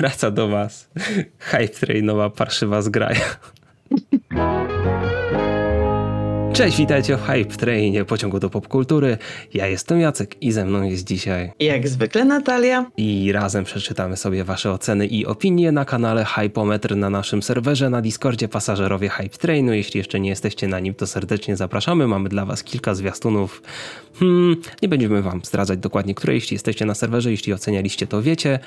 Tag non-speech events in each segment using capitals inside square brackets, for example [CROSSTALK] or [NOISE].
wraca do was hype trainowa parszywa zgraja. Cześć, witajcie w Hype Trainie, pociągu do popkultury. Ja jestem Jacek i ze mną jest dzisiaj... Jak zwykle Natalia. I razem przeczytamy sobie wasze oceny i opinie na kanale Hypometr na naszym serwerze na Discordzie pasażerowie Hype Trainu. Jeśli jeszcze nie jesteście na nim, to serdecznie zapraszamy. Mamy dla was kilka zwiastunów. Hmm, nie będziemy wam zdradzać dokładnie, które jeśli jesteście na serwerze, jeśli ocenialiście, to wiecie.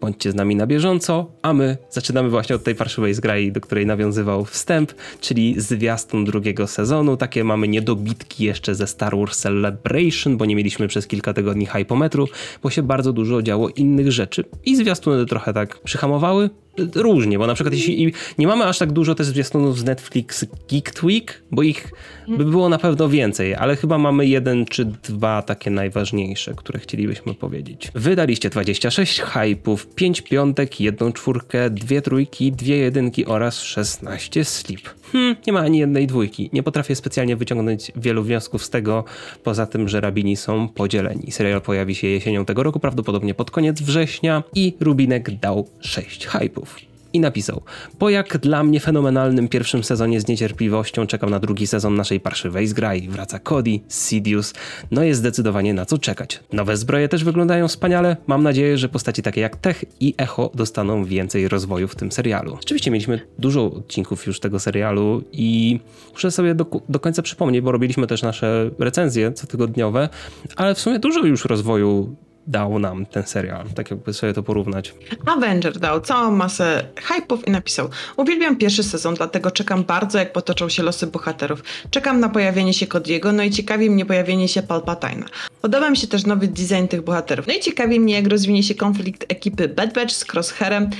Bądźcie z nami na bieżąco, a my zaczynamy właśnie od tej parszywej zgrai, do której nawiązywał wstęp, czyli zwiastun drugiego sezonu takie mamy niedobitki jeszcze ze Star Wars Celebration, bo nie mieliśmy przez kilka tygodni hypometru, bo się bardzo dużo działo innych rzeczy i zwiastuny trochę tak przyhamowały, różnie, bo na przykład jeśli nie mamy aż tak dużo też zwiastunów z Netflix Geek Week, bo ich by było na pewno więcej, ale chyba mamy jeden czy dwa takie najważniejsze, które chcielibyśmy powiedzieć. Wydaliście 26 hypów, 5 piątek, 1 czwórkę, 2 trójki, 2 jedynki oraz 16 slip. Hmm, nie ma ani jednej dwójki. Nie potrafię specjalnie wyciągnąć wielu wniosków z tego, poza tym, że rabini są podzieleni. Serial pojawi się jesienią tego roku, prawdopodobnie pod koniec września i Rubinek dał 6 hypów i napisał: Po jak dla mnie fenomenalnym pierwszym sezonie z niecierpliwością czekam na drugi sezon naszej parszywej zgrai. Wraca Cody, Sidious, no jest zdecydowanie na co czekać. Nowe zbroje też wyglądają wspaniale. Mam nadzieję, że postaci takie jak Tech i Echo dostaną więcej rozwoju w tym serialu. Oczywiście mieliśmy dużo odcinków już tego serialu i muszę sobie do, do końca przypomnieć, bo robiliśmy też nasze recenzje cotygodniowe, ale w sumie dużo już rozwoju dał nam ten serial, tak jakby sobie to porównać. Avenger dał całą masę hype'ów i napisał Uwielbiam pierwszy sezon, dlatego czekam bardzo jak potoczą się losy bohaterów. Czekam na pojawienie się Cody'ego, no i ciekawi mnie pojawienie się Palpatine'a. Podoba mi się też nowy design tych bohaterów. No i ciekawi mnie jak rozwinie się konflikt ekipy Bad Batch z Crosshairem,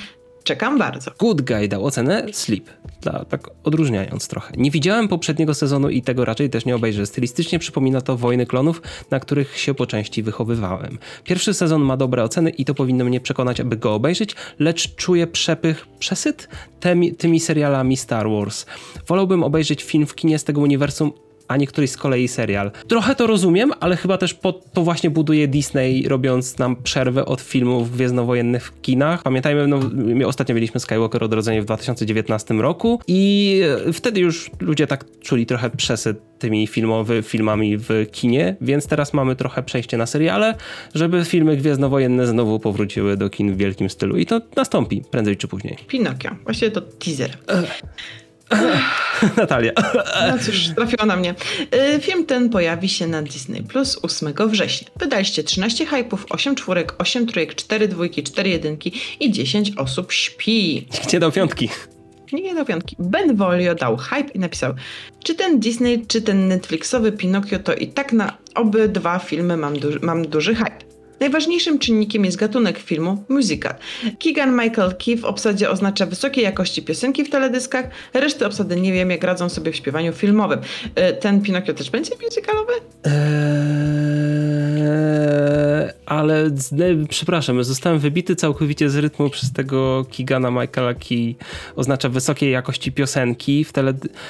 Czekam bardzo. Good Guy dał ocenę Sleep, dla, tak odróżniając trochę. Nie widziałem poprzedniego sezonu i tego raczej też nie obejrzę. Stylistycznie przypomina to Wojny Klonów, na których się po części wychowywałem. Pierwszy sezon ma dobre oceny i to powinno mnie przekonać, aby go obejrzeć, lecz czuję przepych, przesyt tymi, tymi serialami Star Wars. Wolałbym obejrzeć film w kinie z tego uniwersum a niektóryś z kolei serial. Trochę to rozumiem, ale chyba też po, to właśnie buduje Disney, robiąc nam przerwę od filmów gwiezdnowojennych w kinach. Pamiętajmy, no, my ostatnio mieliśmy Skywalker Odrodzenie w 2019 roku i wtedy już ludzie tak czuli trochę przesyt tymi filmowy, filmami w kinie, więc teraz mamy trochę przejście na seriale, żeby filmy gwiezdnowojenne znowu powróciły do kin w wielkim stylu i to nastąpi prędzej czy później. Pinokio. Właściwie to teaser. [LAUGHS] Natalia. No cóż, trafiło na mnie. Y, film ten pojawi się na Disney Plus 8 września. Wydaliście 13 hypów, 8 czwórek, 8 trójek, 4 dwójki, 4 jedynki i 10 osób śpi. Gdzie do piątki? Nie do piątki. Ben Volio dał hype i napisał, czy ten Disney, czy ten Netflixowy Pinokio to i tak na obydwa filmy mam, duży, mam duży hype. Najważniejszym czynnikiem jest gatunek filmu musical. Keegan Michael Key w obsadzie oznacza wysokiej jakości piosenki w teledyskach, reszty obsady nie wiem jak radzą sobie w śpiewaniu filmowym. E, ten Pinokio też będzie musicalowy? Eee, ale przepraszam, zostałem wybity całkowicie z rytmu przez tego Keegana Michaela Key. Oznacza wysokiej jakości piosenki w teledyskach.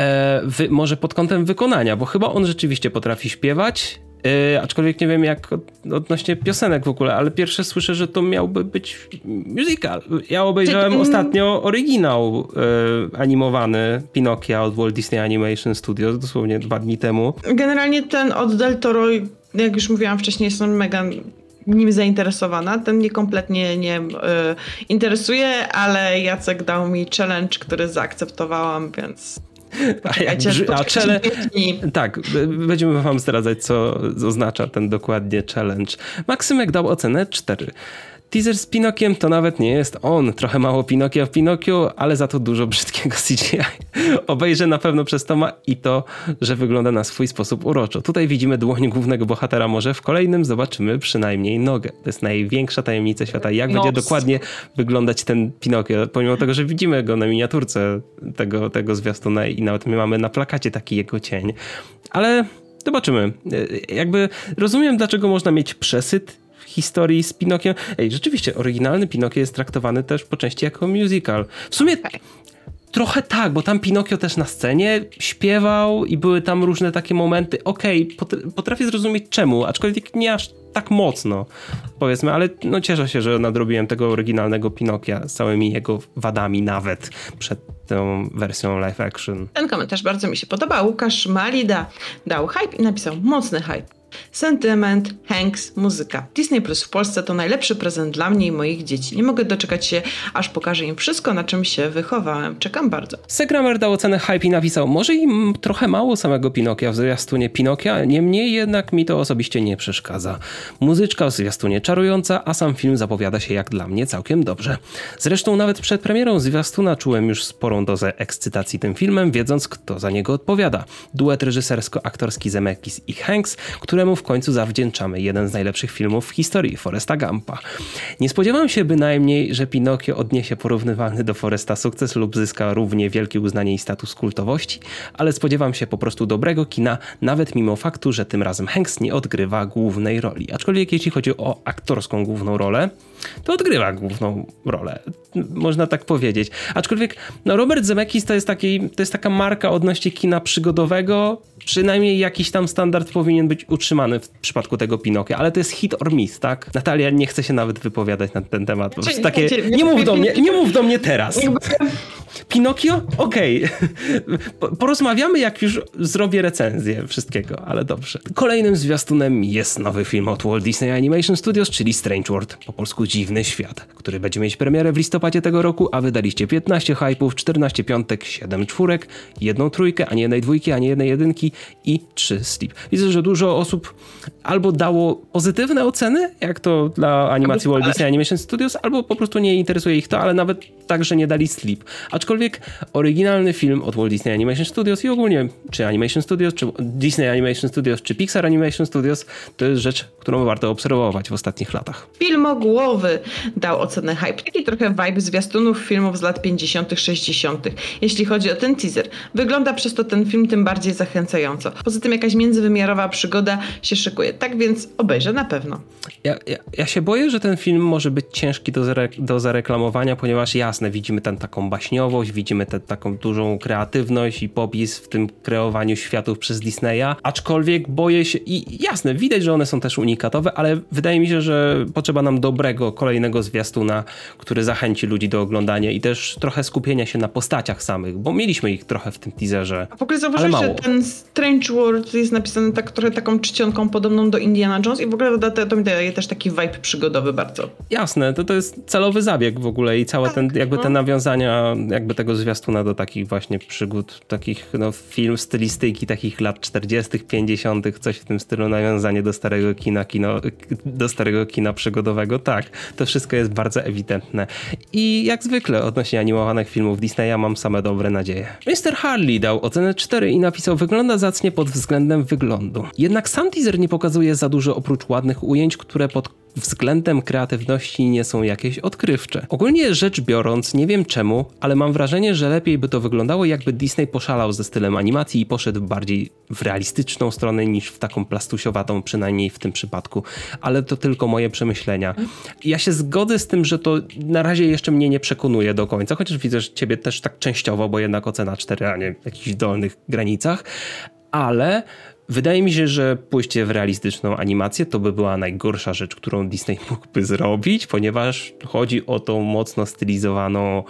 E, może pod kątem wykonania, bo chyba on rzeczywiście potrafi śpiewać, Yy, aczkolwiek nie wiem jak odnośnie piosenek w ogóle, ale pierwsze słyszę, że to miałby być musical. Ja obejrzałem Czy, ostatnio oryginał yy, animowany Pinokia od Walt Disney Animation Studios dosłownie dwa dni temu. Generalnie ten od Del Toro, jak już mówiłam wcześniej, jestem mega nim zainteresowana. Ten mnie kompletnie nie y, interesuje, ale Jacek dał mi challenge, który zaakceptowałam, więc [LAUGHS] a, jak, a chele... Tak, będziemy wam zdradzać, co oznacza ten dokładnie challenge. Maksymek dał ocenę 4. Teaser z Pinokiem to nawet nie jest on. Trochę mało Pinokia w Pinokiu, ale za to dużo brzydkiego [LAUGHS] CGI. Obejrzę na pewno przez Toma i to, że wygląda na swój sposób uroczo. Tutaj widzimy dłoń głównego bohatera, może w kolejnym zobaczymy przynajmniej nogę. To jest największa tajemnica świata. Jak Nos. będzie dokładnie wyglądać ten Pinokio, pomimo tego, że widzimy go na miniaturce tego, tego zwiastuna i nawet my mamy na plakacie taki jego cień. Ale zobaczymy. Jakby rozumiem, dlaczego można mieć przesyt historii z Pinokiem. Ej, rzeczywiście, oryginalny Pinokio jest traktowany też po części jako musical. W sumie trochę tak, bo tam Pinokio też na scenie śpiewał i były tam różne takie momenty. Okej, okay, potrafię zrozumieć czemu, aczkolwiek nie aż tak mocno, powiedzmy, ale no cieszę się, że nadrobiłem tego oryginalnego Pinokia z całymi jego wadami nawet przed tą wersją live action. Ten komentarz bardzo mi się podoba. Łukasz Malida dał hype i napisał mocny hype. Sentyment, Hanks, muzyka. Disney Plus w Polsce to najlepszy prezent dla mnie i moich dzieci. Nie mogę doczekać się, aż pokażę im wszystko, na czym się wychowałem. Czekam bardzo. Segramer dał ocenę hype i napisał, może im trochę mało samego Pinokia w zwiastunie Pinokia, niemniej jednak mi to osobiście nie przeszkadza. Muzyczka w zwiastunie czarująca, a sam film zapowiada się jak dla mnie całkiem dobrze. Zresztą nawet przed premierą zwiastuna czułem już sporą dozę ekscytacji tym filmem, wiedząc kto za niego odpowiada. Duet reżysersko-aktorski Zemeckis i Hanks, który któremu w końcu zawdzięczamy jeden z najlepszych filmów w historii, Foresta Gampa. Nie spodziewałem się bynajmniej, że Pinokio odniesie porównywalny do Foresta sukces lub zyska równie wielkie uznanie i status kultowości, ale spodziewam się po prostu dobrego kina, nawet mimo faktu, że tym razem Hanks nie odgrywa głównej roli. Aczkolwiek jeśli chodzi o aktorską główną rolę, to odgrywa główną rolę. Można tak powiedzieć. Aczkolwiek no Robert Zemeckis to jest, taki, to jest taka marka odnośnie kina przygodowego. Przynajmniej jakiś tam standard powinien być utrzymany w przypadku tego Pinokia, ale to jest hit or miss, tak? Natalia nie chce się nawet wypowiadać na ten temat. Po prostu takie, nie mów do [LAUGHS] mnie, nie mów do mnie teraz. Pinokio? Okej. Okay. Porozmawiamy, jak już zrobię recenzję wszystkiego, ale dobrze. Kolejnym zwiastunem jest nowy film od Walt Disney Animation Studios, czyli Strange World, po polsku Dziwny Świat, który będzie mieć premierę w listopadzie tego roku, a wydaliście 15 hype'ów, 14 piątek, 7 czwórek, jedną trójkę, ani jednej dwójki, ani jednej jedynki i 3 slip. Widzę, że dużo osób albo dało pozytywne oceny, jak to dla animacji Walt Disney Animation Studios, albo po prostu nie interesuje ich to, ale nawet także nie dali slip. Aczkolwiek oryginalny film od Walt Disney Animation Studios i ogólnie czy Animation Studios, czy Disney Animation Studios, czy Pixar Animation Studios, to jest rzecz, którą warto obserwować w ostatnich latach. Filmogłowy dał ocenę hype. Taki trochę vibe zwiastunów filmów z lat 50., 60. Jeśli chodzi o ten teaser. Wygląda przez to ten film tym bardziej zachęcająco. Poza tym jakaś międzywymiarowa przygoda się szykuje. Tak więc obejrzę na pewno. Ja, ja, ja się boję, że ten film może być ciężki do, zare, do zareklamowania, ponieważ jasne, widzimy tam taką baśniowość, widzimy tę taką dużą kreatywność i popis w tym kreowaniu światów przez Disneya, aczkolwiek boję się i jasne, widać, że one są też unikatowe, ale wydaje mi się, że potrzeba nam dobrego kolejnego zwiastuna, który zachęci ludzi do oglądania i też trochę skupienia się na postaciach samych, bo mieliśmy ich trochę w tym teaserze. A w ogóle zauważyłeś, że ten Strange World jest napisany tak trochę taką czcionką podobną do Indiana Jones i w ogóle to, to mi daje też taki vibe przygodowy bardzo. Jasne, to, to jest celowy zabieg w ogóle i całe tak, ten, jakby no. te nawiązania jakby tego zwiastuna do takich właśnie przygód, takich no film stylistyki takich lat 40., 50., coś w tym stylu, nawiązanie do starego kina, kino, do starego kina przygodowego. Tak, to wszystko jest bardzo ewidentne. I jak zwykle odnośnie animowanych filmów Disneya mam same dobre nadzieje. Mr. Harley dał ocenę 4 i napisał wygląda zacnie pod względem wyglądu. Jednak sam teaser nie pokazuje za dużo oprócz ładnych ujęć, które pod względem kreatywności nie są jakieś odkrywcze. Ogólnie rzecz biorąc, nie wiem czemu, ale mam wrażenie, że lepiej by to wyglądało, jakby Disney poszalał ze stylem animacji i poszedł bardziej w realistyczną stronę niż w taką plastusiowatą, przynajmniej w tym przypadku. Ale to tylko moje przemyślenia. Ja się zgodzę z tym, że to na razie jeszcze mnie nie przekonuje do końca, chociaż widzę, że ciebie też tak częściowo, bo jednak ocena 4, a nie w jakichś dolnych granicach, ale Wydaje mi się, że pójście w realistyczną animację to by była najgorsza rzecz, którą Disney [LAUGHS] mógłby zrobić, ponieważ chodzi o tą mocno stylizowaną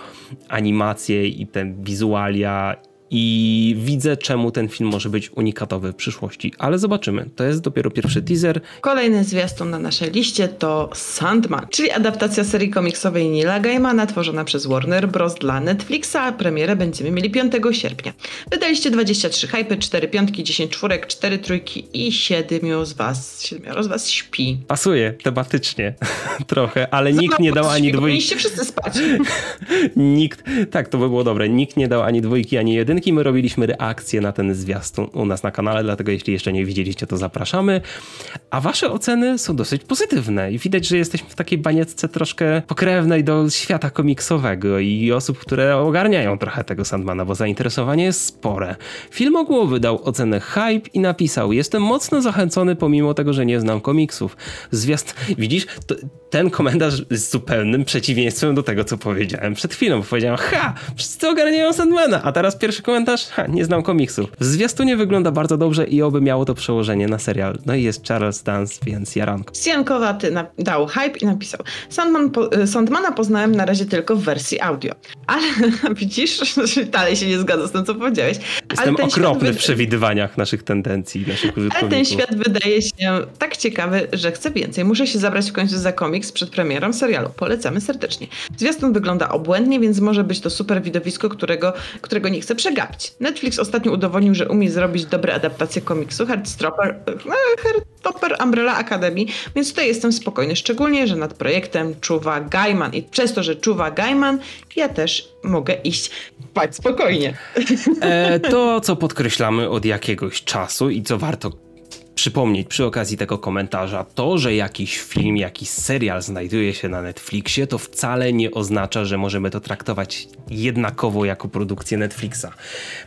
animację i te wizualia i widzę, czemu ten film może być unikatowy w przyszłości, ale zobaczymy. To jest dopiero pierwszy teaser. Kolejny zwiastun na naszej liście to Sandman, czyli adaptacja serii komiksowej Nila Gaimana tworzona przez Warner Bros. dla Netflixa. Premierę będziemy mieli 5 sierpnia. Wydaliście 23 hypy, 4 piątki, 10 czwórek, 4 trójki i 7 z was, 7 z was śpi. Pasuje tematycznie [LAUGHS] trochę, ale Za nikt nie dał ani dwójki. Powinniście wszyscy spać. [LAUGHS] nikt, tak, to by było dobre. Nikt nie dał ani dwójki, ani jedynki jedynki. My robiliśmy reakcję na ten zwiastun u nas na kanale, dlatego jeśli jeszcze nie widzieliście, to zapraszamy. A wasze oceny są dosyć pozytywne i widać, że jesteśmy w takiej baniecce troszkę pokrewnej do świata komiksowego i osób, które ogarniają trochę tego Sandmana, bo zainteresowanie jest spore. Film głowy dał ocenę hype i napisał: Jestem mocno zachęcony, pomimo tego, że nie znam komiksów. Zwiast, widzisz, to, ten komentarz jest zupełnym przeciwieństwem do tego, co powiedziałem przed chwilą. Powiedziałem, ha, wszyscy ogarniają Sandmana, a teraz pierwszy komentarz? Ha, nie znam komiksu. W zwiastunie wygląda bardzo dobrze i oby miało to przełożenie na serial. No i jest Charles Dance, więc jaranko. Siankowaty dał hype i napisał Sandman po, y, Sandmana poznałem na razie tylko w wersji audio. [LAUGHS] Ale widzisz, dalej się nie zgadza z tym, co powiedziałeś. Jestem okropny w przewidywaniach naszych tendencji, naszych użytkowników. Ale ten świat wydaje się tak ciekawy, że chcę więcej. Muszę się zabrać w końcu za komiks przed premierą serialu. Polecamy serdecznie. Zwiastun wygląda obłędnie, więc może być to super widowisko, którego, którego nie chcę przegapić. Netflix ostatnio udowodnił, że umie zrobić dobre adaptacje komiksu Heartstopper, no, Heartstopper Umbrella Academy, więc tutaj jestem spokojny, szczególnie, że nad projektem czuwa Gaiman i przez to, że czuwa Gaiman, ja też mogę iść spać spokojnie. E, to, co podkreślamy od jakiegoś czasu i co warto przypomnieć przy okazji tego komentarza, to, że jakiś film, jakiś serial znajduje się na Netflixie, to wcale nie oznacza, że możemy to traktować jednakowo jako produkcję Netflixa.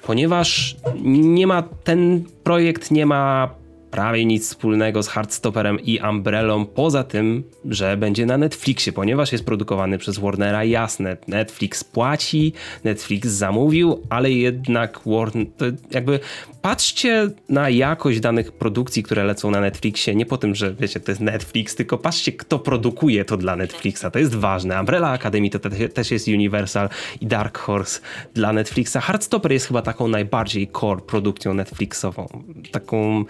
Ponieważ nie ma ten projekt nie ma prawie nic wspólnego z Hardstopperem i Umbrellą, poza tym, że będzie na Netflixie, ponieważ jest produkowany przez Warnera, jasne, Netflix płaci, Netflix zamówił, ale jednak Warner, jakby patrzcie na jakość danych produkcji, które lecą na Netflixie, nie po tym, że wiecie, to jest Netflix, tylko patrzcie, kto produkuje to dla Netflixa, to jest ważne. Umbrella Academy to te, też jest Universal i Dark Horse dla Netflixa. Hardstopper jest chyba taką najbardziej core produkcją Netflixową, taką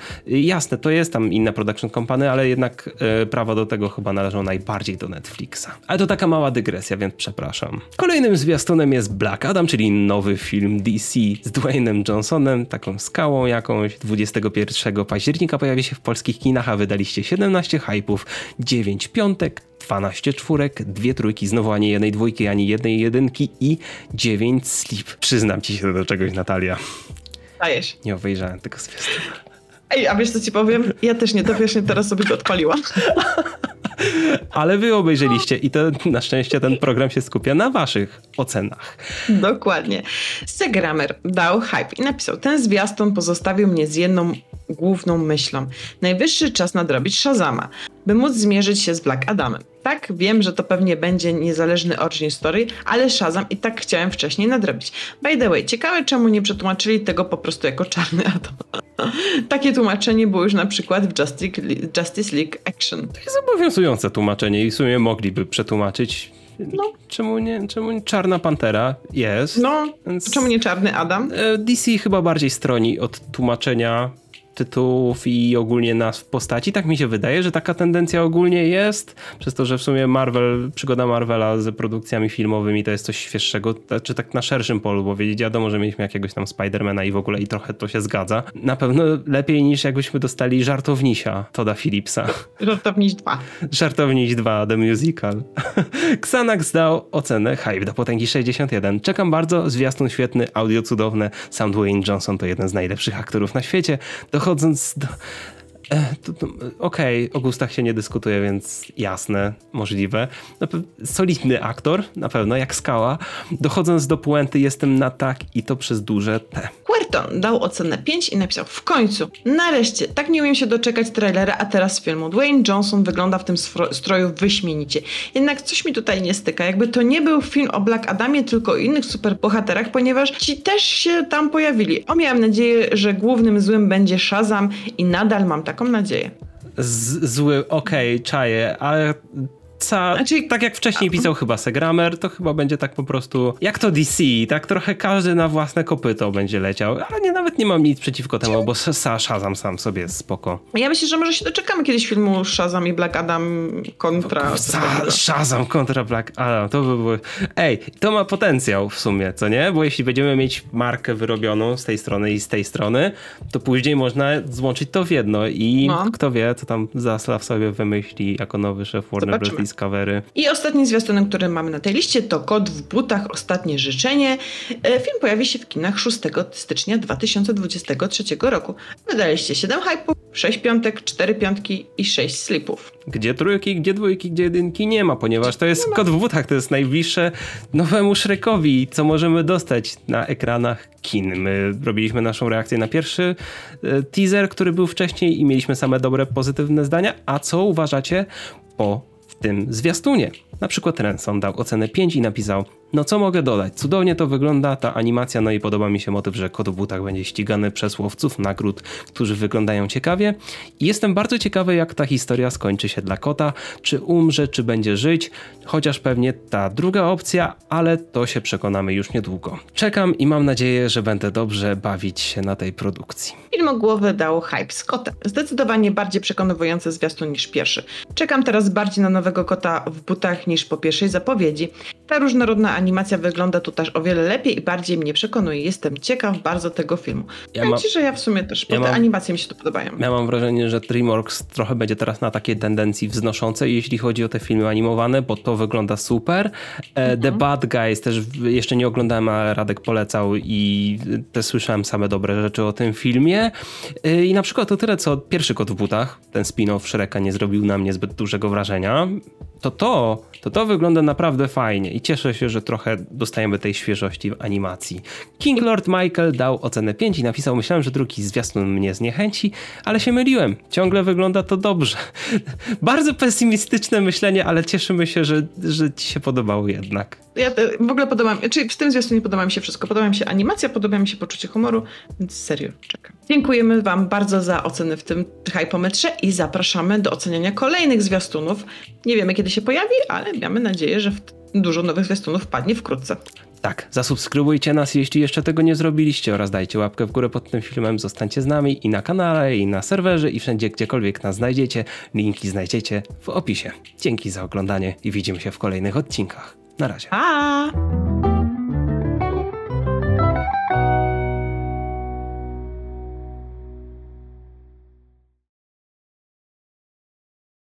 jasne, to jest tam inna production company, ale jednak e, prawa do tego chyba należą najbardziej do Netflixa. Ale to taka mała dygresja, więc przepraszam. Kolejnym zwiastunem jest Black Adam, czyli nowy film DC z Dwaynem Johnsonem, taką skałą jakąś. 21 października pojawi się w polskich kinach, a wydaliście 17 hypów, 9 piątek, 12 czwórek, dwie trójki, znowu ani jednej dwójki, ani jednej jedynki i 9 slip. Przyznam ci się do czegoś, Natalia. Dajesz. Nie obejrzałem tego zwiastuna. Ej, a wiesz co ci powiem? Ja też nie, to wiesz, teraz sobie to odpaliłam. Ale wy obejrzeliście i to na szczęście ten program się skupia na waszych ocenach. Dokładnie. Segramer dał hype i napisał, ten zwiastun pozostawił mnie z jedną główną myślą. Najwyższy czas nadrobić Shazama, by móc zmierzyć się z Black Adamem. Tak, wiem, że to pewnie będzie niezależny origin story, ale Shazam i tak chciałem wcześniej nadrobić. By the way, ciekawe czemu nie przetłumaczyli tego po prostu jako czarny Adam. [LAUGHS] Takie tłumaczenie było już na przykład w Justice, League Action. To jest obowiązujące tłumaczenie i w sumie mogliby przetłumaczyć no. Czemu nie, czemu nie Czarna Pantera jest? No, Więc... czemu nie Czarny Adam? E, DC chyba bardziej stroni od tłumaczenia tytułów i ogólnie nazw postaci. Tak mi się wydaje, że taka tendencja ogólnie jest, przez to, że w sumie Marvel, przygoda Marvela z produkcjami filmowymi to jest coś świeższego, czy tak na szerszym polu, bo wiedzieć, wiadomo, że mieliśmy jakiegoś tam Spidermana i w ogóle i trochę to się zgadza. Na pewno lepiej niż jakbyśmy dostali Żartownisia Toda Phillipsa. Żartowniś 2. Żartowniś 2, The Musical. [LAUGHS] Xanax dał ocenę Hype do potęgi 61. Czekam bardzo, zwiastun świetny, audio cudowne, Sam Dwayne Johnson to jeden z najlepszych aktorów na świecie. Dochodzi przechodząc do... E, okej, okay, o gustach się nie dyskutuje, więc jasne, możliwe. Solidny aktor, na pewno, jak skała. Dochodząc do puenty, jestem na tak i to przez duże T. Querton dał ocenę 5 i napisał w końcu, nareszcie, tak nie umiem się doczekać trailera, a teraz filmu. Dwayne Johnson wygląda w tym stroju wyśmienicie. Jednak coś mi tutaj nie styka, jakby to nie był film o Black Adamie, tylko o innych superbohaterach, ponieważ ci też się tam pojawili. O, miałem nadzieję, że głównym złym będzie Shazam i nadal mam taką nadzieję. Z zły, okej, okay, czaję, ale ca, znaczy, tak jak wcześniej pisał chyba Segramer, to chyba będzie tak po prostu jak to DC, tak trochę każdy na własne kopyto będzie leciał, ale nie, nawet nie mam nic przeciwko temu, bo Shazam sam sobie jest spoko. Ja myślę, że może się doczekamy kiedyś filmu Shazam i Black Adam kontra... Shazam kontra Black Adam, to by było... Ej, to ma potencjał w sumie, co nie? Bo jeśli będziemy mieć markę wyrobioną z tej strony i z tej strony, to później można złączyć to w jedno i no. kto wie, co tam Zaslav sobie wymyśli jako nowy szef Warner Bros. Discovery. I ostatni zwiastun, który mamy na tej liście to Kot w butach, ostatnie życzenie. E, film pojawi się w kinach 6 stycznia 2023 roku. Wydaliście 7 hype'ów, 6 piątek, 4 piątki i 6 slipów. Gdzie trójki, gdzie dwójki, gdzie jedynki nie ma, ponieważ to jest Kot w butach, to jest najbliższe nowemu Shrekowi, co możemy dostać na ekranach kin. My robiliśmy naszą reakcję na pierwszy e, teaser, który był wcześniej i mieliśmy same dobre, pozytywne zdania. A co uważacie po tym zwiastunie. Na przykład Renson dał ocenę 5 i napisał No co mogę dodać? Cudownie to wygląda, ta animacja, no i podoba mi się motyw, że kot w butach będzie ścigany przez łowców nagród, którzy wyglądają ciekawie. I jestem bardzo ciekawy, jak ta historia skończy się dla kota, czy umrze, czy będzie żyć, chociaż pewnie ta druga opcja, ale to się przekonamy już niedługo. Czekam i mam nadzieję, że będę dobrze bawić się na tej produkcji. Film o głowy dał hype z kotem. Zdecydowanie bardziej przekonujący zwiastun niż pierwszy. Czekam teraz bardziej na nowego kota w butach niż po pierwszej zapowiedzi. Ta różnorodna animacja wygląda tu też o wiele lepiej i bardziej mnie przekonuje. Jestem ciekaw bardzo tego filmu. Ja Powiem ci, że ja w sumie też, bo ja te mam, animacje mi się tu podobają. Ja mam wrażenie, że DreamWorks trochę będzie teraz na takiej tendencji wznoszącej, jeśli chodzi o te filmy animowane, bo to wygląda super. E, The mhm. Bad Guys też jeszcze nie oglądałem, ale Radek polecał i też słyszałem same dobre rzeczy o tym filmie. E, I na przykład to tyle, co pierwszy kot w butach, ten spin-off Shreka nie zrobił na mnie zbyt dużego wrażenia. To to, to to wygląda naprawdę fajnie i cieszę się, że trochę dostajemy tej świeżości w animacji. King Lord Michael dał ocenę 5 i napisał, myślałem, że drugi zwiastun mnie zniechęci, ale się myliłem. Ciągle wygląda to dobrze. [LAUGHS] Bardzo pesymistyczne myślenie, ale cieszymy się, że, że ci się podobało jednak. Ja w ogóle podoba czyli w tym zwiastunie podoba mi się wszystko. Podoba mi się animacja, podoba mi się poczucie humoru, więc serio czekam. Dziękujemy wam bardzo za oceny w tym hypometrze i zapraszamy do oceniania kolejnych zwiastunów. Nie wiemy kiedy się pojawi, ale mamy nadzieję, że dużo nowych zwiastunów wpadnie wkrótce. Tak, zasubskrybujcie nas, jeśli jeszcze tego nie zrobiliście oraz dajcie łapkę w górę pod tym filmem, zostańcie z nami i na kanale, i na serwerze, i wszędzie, gdziekolwiek nas znajdziecie. Linki znajdziecie w opisie. Dzięki za oglądanie i widzimy się w kolejnych odcinkach. Na razie. Pa!